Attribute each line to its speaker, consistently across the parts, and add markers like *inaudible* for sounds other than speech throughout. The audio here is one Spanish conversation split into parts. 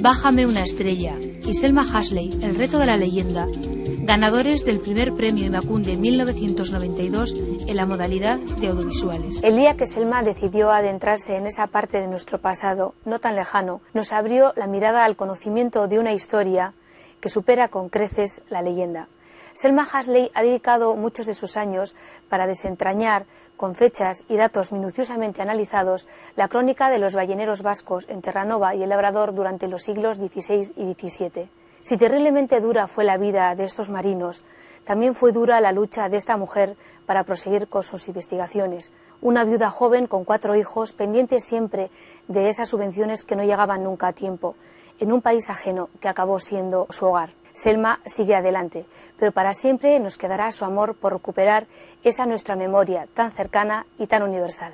Speaker 1: Bájame una estrella y Selma Hasley, El reto de la leyenda, ganadores del primer premio Imacunde 1992 en la modalidad de audiovisuales.
Speaker 2: El día que Selma decidió adentrarse en esa parte de nuestro pasado, no tan lejano, nos abrió la mirada al conocimiento de una historia que supera con creces la leyenda. Selma Hasley ha dedicado muchos de sus años para desentrañar, con fechas y datos minuciosamente analizados, la crónica de los balleneros vascos en Terranova y el Labrador durante los siglos XVI y XVII. Si terriblemente dura fue la vida de estos marinos, también fue dura la lucha de esta mujer para proseguir con sus investigaciones. Una viuda joven con cuatro hijos, pendiente siempre de esas subvenciones que no llegaban nunca a tiempo, en un país ajeno que acabó siendo su hogar. Selma sigue adelante, pero para siempre nos quedará su amor por recuperar esa nuestra memoria tan cercana y tan universal.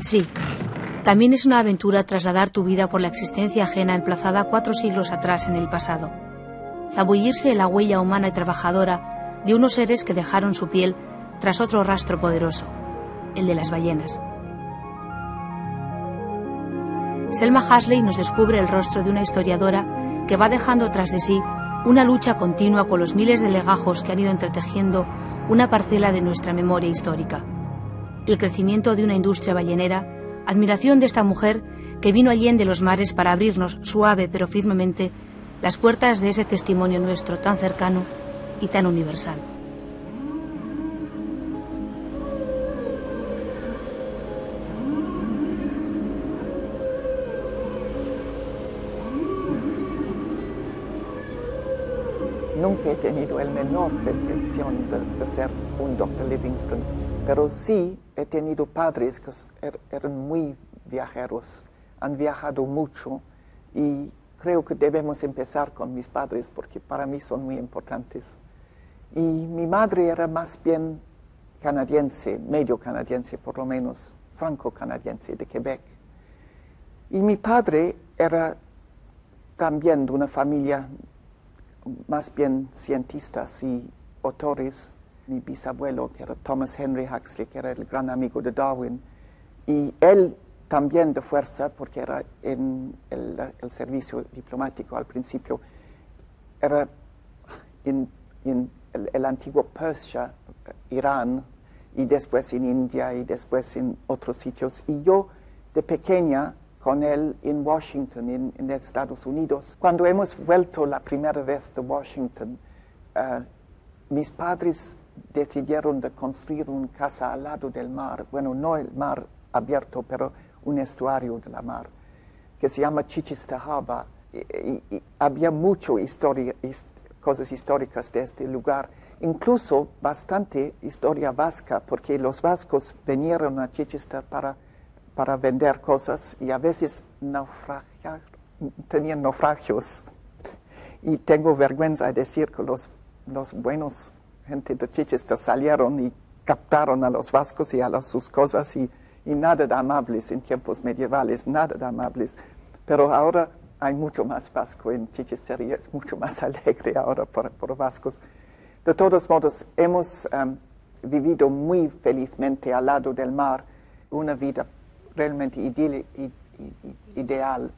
Speaker 1: Sí, también es una aventura trasladar tu vida por la existencia ajena emplazada cuatro siglos atrás en el pasado. Zabullirse en la huella humana y trabajadora de unos seres que dejaron su piel tras otro rastro poderoso, el de las ballenas. Selma Hasley nos descubre el rostro de una historiadora que va dejando tras de sí una lucha continua con los miles de legajos que han ido entretejiendo una parcela de nuestra memoria histórica. El crecimiento de una industria ballenera, admiración de esta mujer que vino allí de los mares para abrirnos suave pero firmemente las puertas de ese testimonio nuestro tan cercano y tan universal.
Speaker 3: Nunca he tenido el menor pretensión de, ser un Dr. Livingston, pero sí he tenido padres que er, eran muy viajeros, han viajado mucho y creo que debemos empezar con mis padres porque para mí son muy importantes. Y mi madre era más bien canadiense, medio canadiense por lo menos, franco-canadiense de Quebec. Y mi padre era también de una familia más bien cientistas y autores. Mi bisabuelo, que era Thomas Henry Huxley, que era el gran amigo de Darwin, y él también de fuerza, porque era en el, servicio diplomático al principio, era en, el, antiguo Persia, Irán, y después en India y después en otros sitios. Y yo, de pequeña, con él en Washington, en, Estados Unidos. Cuando hemos vuelto la primera vez de Washington, eh, mis padres decidieron de construir una casa al lado del mar, bueno, no el mar abierto, pero un estuario de la mar, que se llama Chichester Harbor. Y, había muchas cosas históricas de este lugar, incluso bastante historia vasca, porque los vascos vinieron a Chichester para para vender cosas y a veces tenían naufragios. Y tengo vergüenza de decir que los, los buenos gente de Chichester salieron y captaron a los vascos y a sus cosas y, y, nada de amables en tiempos medievales, nada de amables. Pero ahora hay mucho más vasco en Chichester y es mucho más *laughs* alegre ahora por, por vascos. De todos modos, hemos um, vivido muy felizmente al lado del mar una vida realmente ideal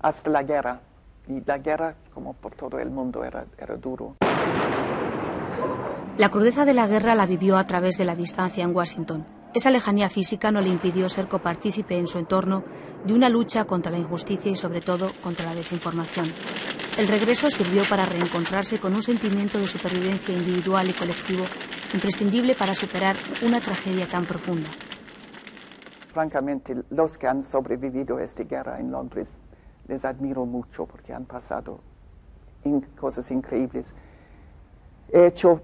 Speaker 3: hasta la guerra. Y la guerra, como por todo el mundo, era, era duro.
Speaker 1: La crudeza de la guerra la vivió a través de la distancia en Washington. Esa lejanía física no le impidió ser copartícipe en su entorno de una lucha contra la injusticia y sobre todo contra la desinformación. El regreso sirvió para reencontrarse con un sentimiento de supervivencia individual y colectivo imprescindible para superar una tragedia tan profunda
Speaker 3: francamente, los que han sobrevivido a esta guerra en Londres, les admiro mucho porque han pasado cosas increíbles. He hecho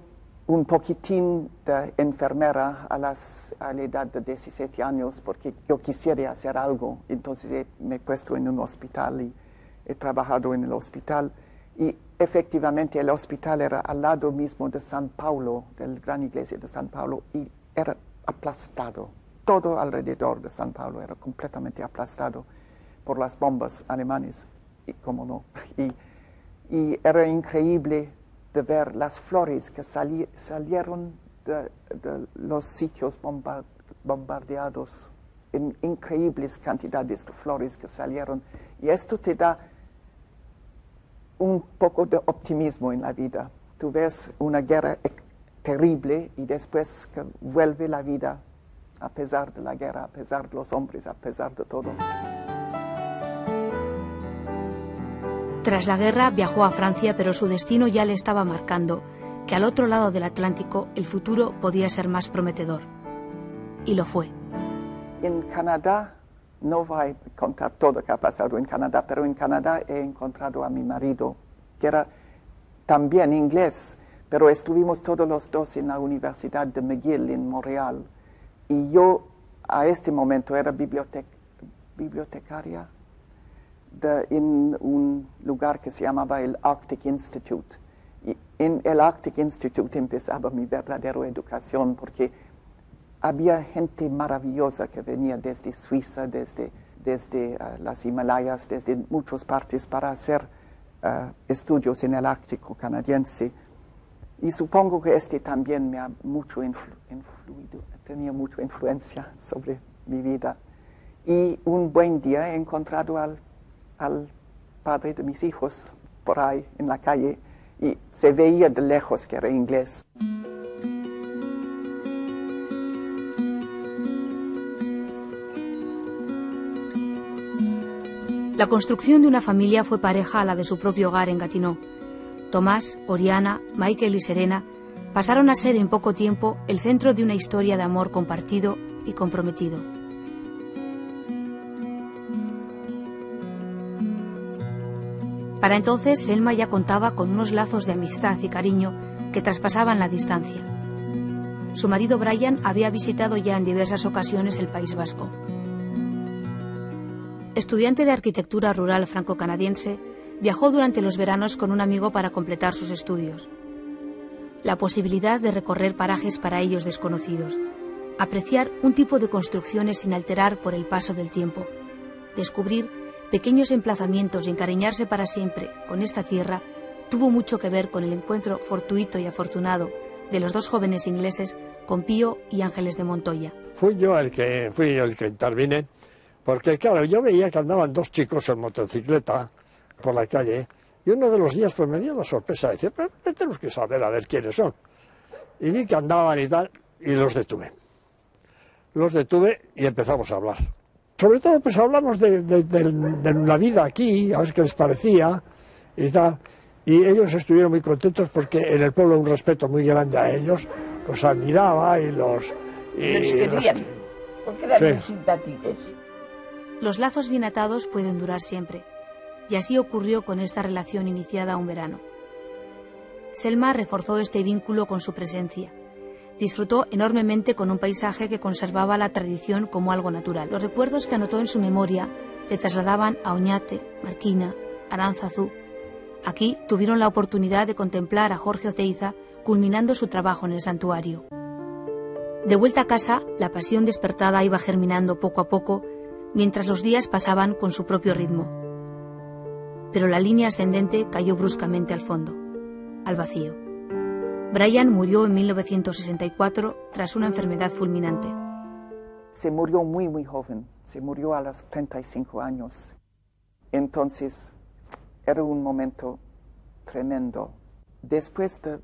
Speaker 3: un poquitín de enfermera a, las, la edad de 17 años porque yo quisiera hacer algo. Entonces me he puesto en un hospital y he trabajado en el hospital. Y efectivamente el hospital era al lado mismo de San Paulo, de la gran iglesia de San Paulo, y era aplastado todo alrededor de San Paulo era completamente aplastado por las bombas alemanes, y cómo no. *laughs* Y, era increíble de ver las flores que salieron de, los sitios bombardeados, en increíbles cantidades de flores que salieron. Y esto te da un poco de optimismo en la vida. Tú ves una guerra terrible y después que vuelve la vida a pesar de la guerra, a pesar de los hombres, a pesar de todo.
Speaker 1: Tras la guerra viajó a Francia, pero su destino ya le estaba marcando que al otro lado del Atlántico el futuro podía ser más prometedor. Y lo fue.
Speaker 3: En Canadá, no voy a contar todo lo que ha pasado en Canadá, pero en Canadá he encontrado a mi marido, que era también inglés, pero estuvimos todos los dos en la Universidad de McGill en Montreal. Y yo a este momento era bibliotecaria en un lugar que se llamaba el Arctic Institute. Y en el Arctic Institute empezaba mi verdadera educación porque había gente maravillosa que venía desde Suiza, desde, desde uh, las Himalayas, desde muchas partes para hacer uh, estudios en el Ártico canadiense. Y supongo que este también me ha mucho influido, tenía mucha influencia sobre mi vida. Y un buen día he encontrado al, al padre de mis hijos por ahí en la calle y se veía de lejos que era inglés.
Speaker 1: La construcción de una familia fue pareja a la de su propio hogar en Gatineau. Tomás, Oriana, Michael y Serena pasaron a ser en poco tiempo el centro de una historia de amor compartido y comprometido. Para entonces, Selma ya contaba con unos lazos de amistad y cariño que traspasaban la distancia. Su marido Brian había visitado ya en diversas ocasiones el País Vasco. Estudiante de arquitectura rural franco-canadiense, viajó durante los veranos con un amigo para completar sus estudios. La posibilidad de recorrer parajes para ellos desconocidos, apreciar un tipo de construcciones sin alterar por el paso del tiempo, descubrir pequeños emplazamientos y encariñarse para siempre con esta tierra tuvo mucho que ver con el encuentro fortuito y afortunado de los dos jóvenes ingleses con Pío y Ángeles de Montoya.
Speaker 4: Fui yo el que fui yo el que intervine, porque claro, yo veía que andaban dos chicos en motocicleta por la calle y uno de los días pues me dio la sorpresa de decir, pero tenemos que saber a ver quiénes son. Y vi que andaban y tal y los detuve. Los detuve y empezamos a hablar sobre todo pues hablamos de, la vida aquí, a ver qué les parecía y tal. Y ellos estuvieron muy contentos porque en el pueblo un respeto muy grande a ellos, los admiraba y los...
Speaker 5: Y les querían, porque eran muy simpáticos.
Speaker 1: Los lazos bien atados pueden durar siempre, y así ocurrió con esta relación iniciada un verano. Selma reforzó este vínculo con su presencia disfrutó enormemente con un paisaje que conservaba la tradición como algo natural. Los recuerdos que anotó en su memoria le trasladaban a Oñate, Marquina, Aranzazú. Aquí tuvieron la oportunidad de contemplar a Jorge Oteiza culminando su trabajo en el santuario. De vuelta a casa, la pasión despertada iba germinando poco a poco mientras los días pasaban con su propio ritmo. Pero la línea ascendente cayó bruscamente al fondo, al vacío. Brian murió en 1964 tras una enfermedad fulminante.
Speaker 3: Se murió muy, muy joven, se murió a los 35 años. Entonces, era un momento tremendo. Después de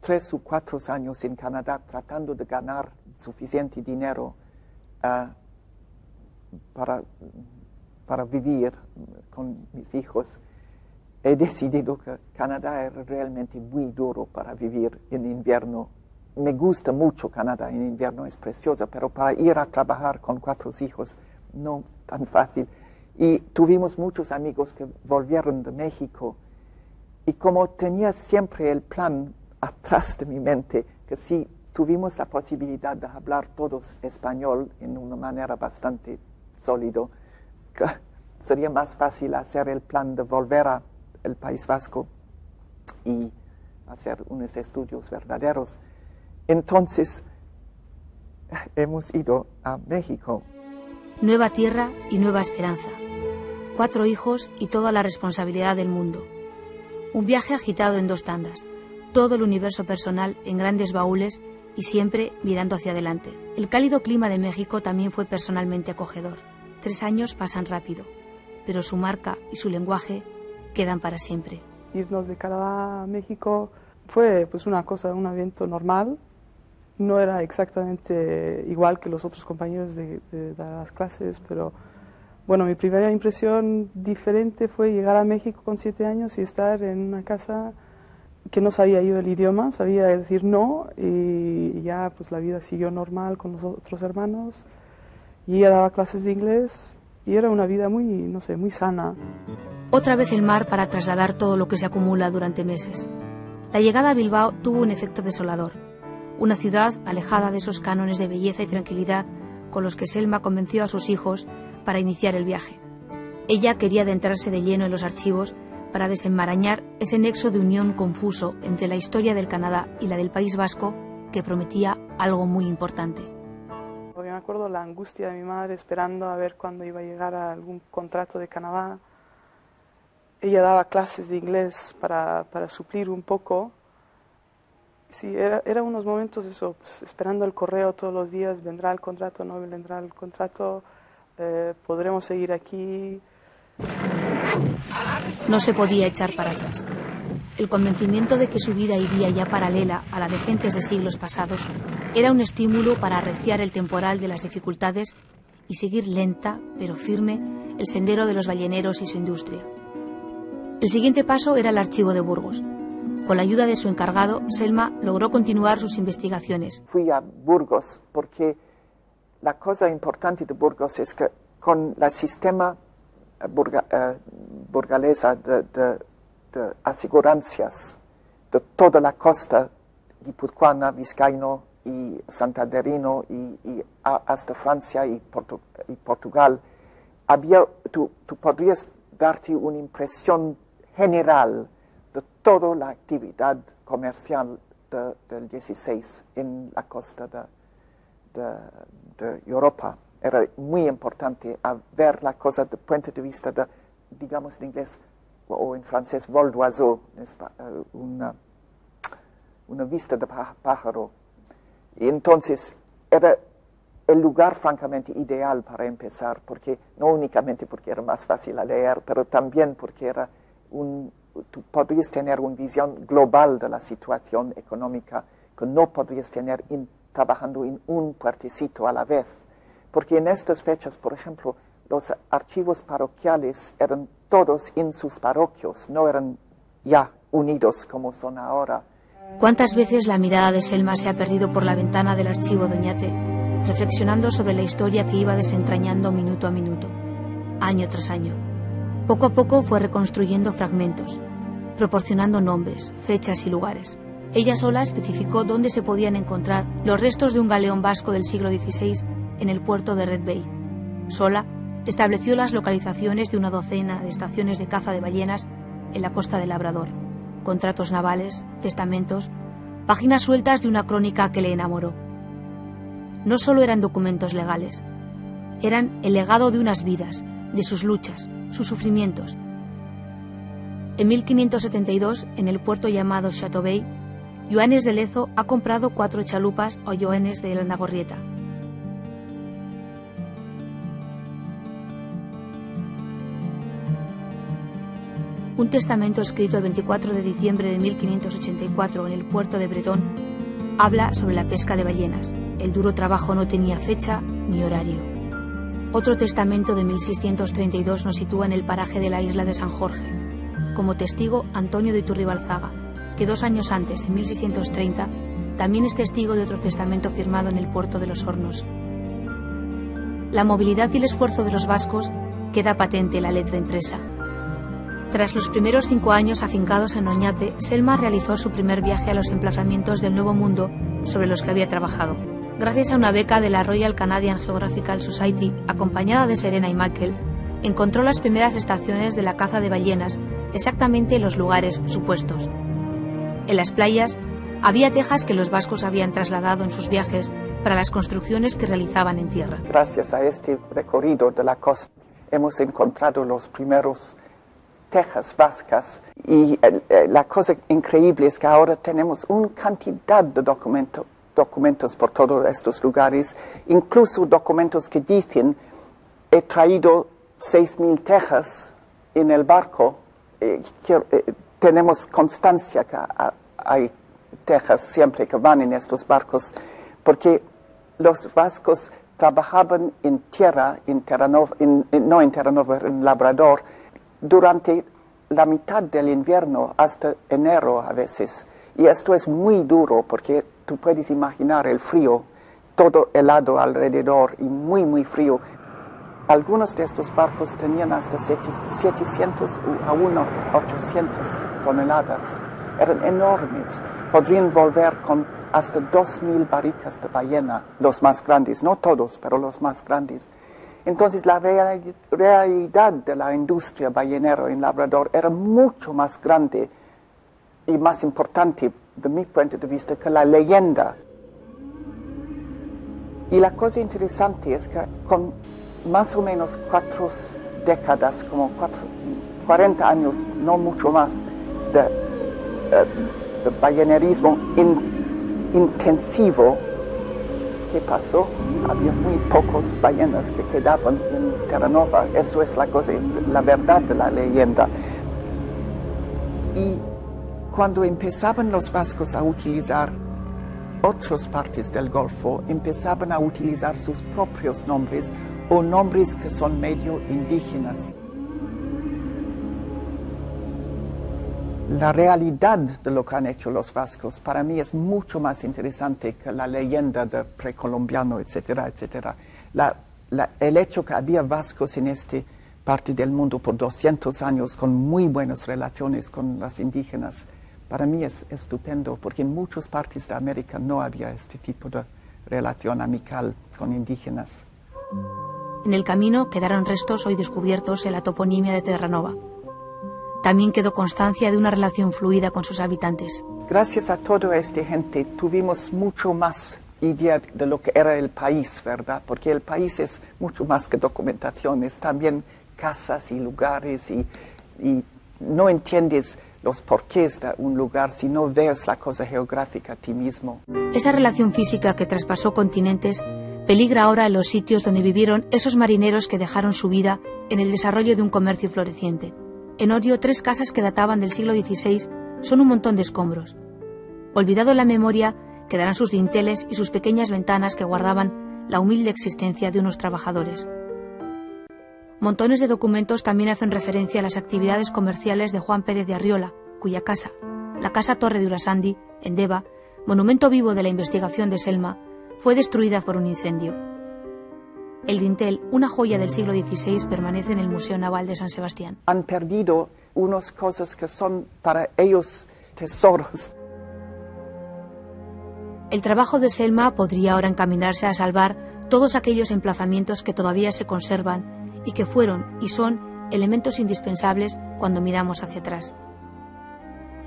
Speaker 3: tres o cuatro años en Canadá tratando de ganar suficiente dinero ah, para, para vivir con mis hijos, he decidido que Canadá era realmente muy duro para vivir en invierno. Me gusta mucho Canadá en invierno, es preciosa, pero para ir a trabajar con cuatro hijos no tan fácil. Y tuvimos muchos amigos que volvieron de México y como tenía siempre el plan atrás de mi mente, que si tuvimos la posibilidad de hablar todos español en una manera bastante sólido, que sería más fácil hacer el plan de volver a el País Vasco y hacer unos estudios verdaderos. Entonces, hemos ido a México.
Speaker 1: Nueva tierra y nueva esperanza. Cuatro hijos y toda la responsabilidad del mundo. Un viaje agitado en dos tandas, todo el universo personal en grandes baúles y siempre mirando hacia adelante. El cálido clima de México también fue personalmente acogedor. Tres años pasan rápido, pero su marca y su lenguaje quedan para siempre.
Speaker 6: Irnos de Canadá a México fue pues una cosa, un evento normal. No era exactamente igual que los otros compañeros de, de, de las clases, pero bueno, mi primera impresión diferente fue llegar a México con siete años y estar en una casa que no sabía yo el idioma, sabía decir no y ya pues la vida siguió normal con los otros hermanos y ella daba clases de inglés y era una vida muy, no sé, muy sana.
Speaker 1: Otra vez el mar para trasladar todo lo que se acumula durante meses. La llegada a Bilbao tuvo un efecto desolador. Una ciudad alejada de esos cánones de belleza y tranquilidad con los que Selma convenció a sus hijos para iniciar el viaje. Ella quería adentrarse de lleno en los archivos para desenmarañar ese nexo de unión confuso entre la historia del Canadá y la del País Vasco que prometía algo muy importante.
Speaker 6: Me acuerdo la angustia de mi madre esperando a ver cuándo iba a llegar a algún contrato de Canadá. Ella daba clases de inglés para, suplir un poco. Sí, era unos momentos eso, pues, esperando el correo todos los días, vendrá el contrato, no vendrá el contrato, eh, podremos seguir aquí.
Speaker 1: No se podía echar para atrás. El convencimiento de que su vida iría ya paralela a la de gentes de siglos pasados era un estímulo para arreciar el temporal de las dificultades y seguir lenta pero firme el sendero de los balleneros y su industria. El siguiente paso era el archivo de Burgos. Con la ayuda de su encargado, Selma logró continuar sus investigaciones.
Speaker 3: Fui a Burgos porque la cosa importante de Burgos es que con el sistema burga, eh, burgalesa de, de, de, asegurancias de toda la costa guipuzcoana, vizcaíno y santanderino y, y hasta Francia y, Portu y Portugal, había, tú, tú, podrías darte una impresión general de toda la actividad comercial de, del 16 en la costa de, de Europa. Era muy importante ver la cosa desde el punto de vista de, digamos en inglés o en francés, vol d'oiseau, eh, una, una vista de pájaro. Y entonces era el lugar francamente ideal para empezar, porque no únicamente porque era más fácil a leer, pero también porque era tú podrías tener una visión global de la situación económica que no podrías tener in, trabajando en un puertecito a la vez porque en estas fechas, por ejemplo, los archivos parroquiales eran todos en sus parroquios, no eran ya unidos como son ahora.
Speaker 1: ¿Cuántas veces la mirada de Selma se ha perdido por la ventana del archivo Doñate, reflexionando sobre la historia que iba desentrañando minuto a minuto, año tras año? Poco a poco fue reconstruyendo fragmentos, proporcionando nombres, fechas y lugares. Ella sola especificó dónde se podían encontrar los restos de un galeón vasco del siglo XVI en el puerto de Red Bay. Sola estableció las localizaciones de una docena de estaciones de caza de ballenas en la costa del Labrador, contratos navales, testamentos, páginas sueltas de una crónica que le enamoró. No solo eran documentos legales, eran el legado de unas vidas, de sus luchas, sus sufrimientos. En 1572, en el puerto llamado Chateau Bay, Joanes de Lezo ha comprado cuatro chalupas o Joanes de la Un testamento escrito el 24 de diciembre de 1584 en el puerto de Bretón habla sobre la pesca de ballenas. El duro trabajo no tenía fecha ni horario. Otro testamento de 1632 nos sitúa en el paraje de la isla de San Jorge. Como testigo, Antonio de Iturribalzaga, que dos años antes, en 1630, también es testigo de otro testamento firmado en el puerto de los Hornos. La movilidad y el esfuerzo de los vascos queda patente en la letra impresa. Tras los primeros cinco años afincados en Oñate, Selma realizó su primer viaje a los emplazamientos del Nuevo Mundo sobre los que había trabajado. Gracias a una beca de la Royal Canadian Geographical Society, acompañada de Serena y Michael, encontró las primeras estaciones de la caza de ballenas, exactamente en los lugares supuestos. En las playas había tejas que los vascos habían trasladado en sus viajes para las construcciones que realizaban en tierra.
Speaker 3: Gracias a este recorrido de la costa hemos encontrado los primeros tejas vascas. Y eh, la cosa increíble es que ahora tenemos una cantidad de documentos por todos estos lugares, incluso documentos que dicen, he traído 6.000 tejas en el barco, eh, eh, tenemos constancia que hay tejas siempre que van en estos barcos, porque los vascos trabajaban en tierra, en no en Terranova, en Labrador, durante la mitad del invierno hasta enero a veces. Y esto es muy duro porque tú puedes imaginar el frío, todo helado alrededor y muy, muy frío. Algunos de estos barcos tenían hasta 700 o aún 800 toneladas. Eran enormes. Podrían volver con hasta 2.000 barricas de ballena, los más grandes, no todos, pero los más grandes. Entonces la realidad de la industria ballenera en Labrador era mucho más grande y más importante de mi punto de vista que la leyenda. Y la cosa interesante es que con más o menos cuatro décadas, como cuatro, 40 años, no mucho más, de, eh, de ballenerismo intensivo, ¿qué pasó? Había muy pocos ballenas que quedaban en Terranova. Eso es la cosa, la verdad de la leyenda. Y cuando empezaban los vascos a utilizar otras partes del Golfo, empezaban a utilizar sus propios nombres o nombres que son medio indígenas. La realidad de lo que han hecho los vascos para mí es mucho más interesante que la leyenda de precolombiano, etcétera, etcétera. el hecho que había vascos en esta parte del mundo por 200 años con muy buenas relaciones con las indígenas para mí es estupendo porque en muchas partes de América no había este tipo de relación amical con indígenas.
Speaker 1: En el camino quedaron restos hoy descubiertos en la toponimia de Terranova. También quedó constancia de una relación fluida con sus habitantes.
Speaker 3: Gracias a toda esta gente tuvimos mucho más idea de lo que era el país, ¿verdad? Porque el país es mucho más que documentación, es también casas y lugares y, y no entiendes los porqués de un lugar si no ves la cosa geográfica a ti mismo.
Speaker 1: Esa relación física que traspasó continentes peligra ahora en los sitios donde vivieron esos marineros que dejaron su vida en el desarrollo de un comercio floreciente. En Orio, tres casas que databan del siglo XVI son un montón de escombros. Olvidado la memoria, quedarán sus dinteles y sus pequeñas ventanas que guardaban la humilde existencia de unos trabajadores. Montones de documentos también hacen referencia a las actividades comerciales de Juan Pérez de Arriola, cuya casa, la Casa Torre de Urasandi, en Deva, monumento vivo de la investigación de Selma, fue destruida por un incendio. El dintel, una joya del siglo XVI, permanece en el Museo Naval de San Sebastián.
Speaker 3: Han perdido unas cosas que son para ellos tesoros.
Speaker 1: El trabajo de Selma podría ahora encaminarse a salvar todos aquellos emplazamientos que todavía se conservan y que fueron y son elementos indispensables cuando miramos hacia atrás.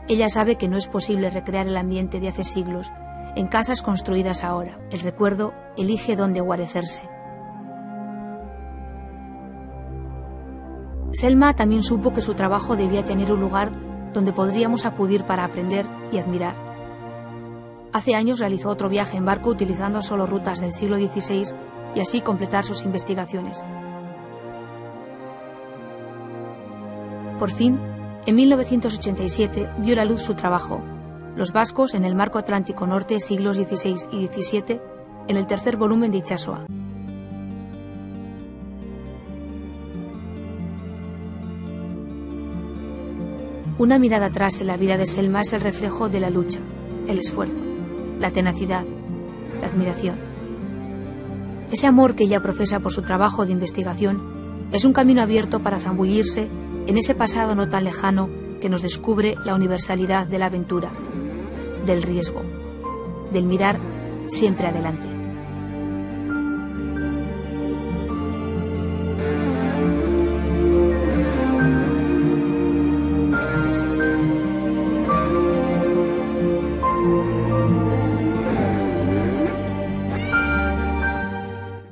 Speaker 1: Ella sabe que no es posible recrear el ambiente de hace siglos en casas construidas ahora. El recuerdo elige dónde guarecerse. Selma también supo que su trabajo debía tener un lugar donde podríamos acudir para aprender y admirar. Hace años realizó otro viaje en barco utilizando solo rutas del siglo XVI y así completar sus investigaciones. Por fin, en 1987 vio la luz su trabajo, Los vascos en el marco atlántico norte siglos XVI y XVII, en el tercer volumen de Ichasoa. Una mirada atrás en la vida de Selma es el reflejo de la lucha, el esfuerzo, la tenacidad, la admiración. Ese amor que ella profesa por su trabajo de investigación es un camino abierto para zambullirse en ese pasado no tan lejano que nos descubre la universalidad de la aventura, del riesgo, del mirar siempre adelante.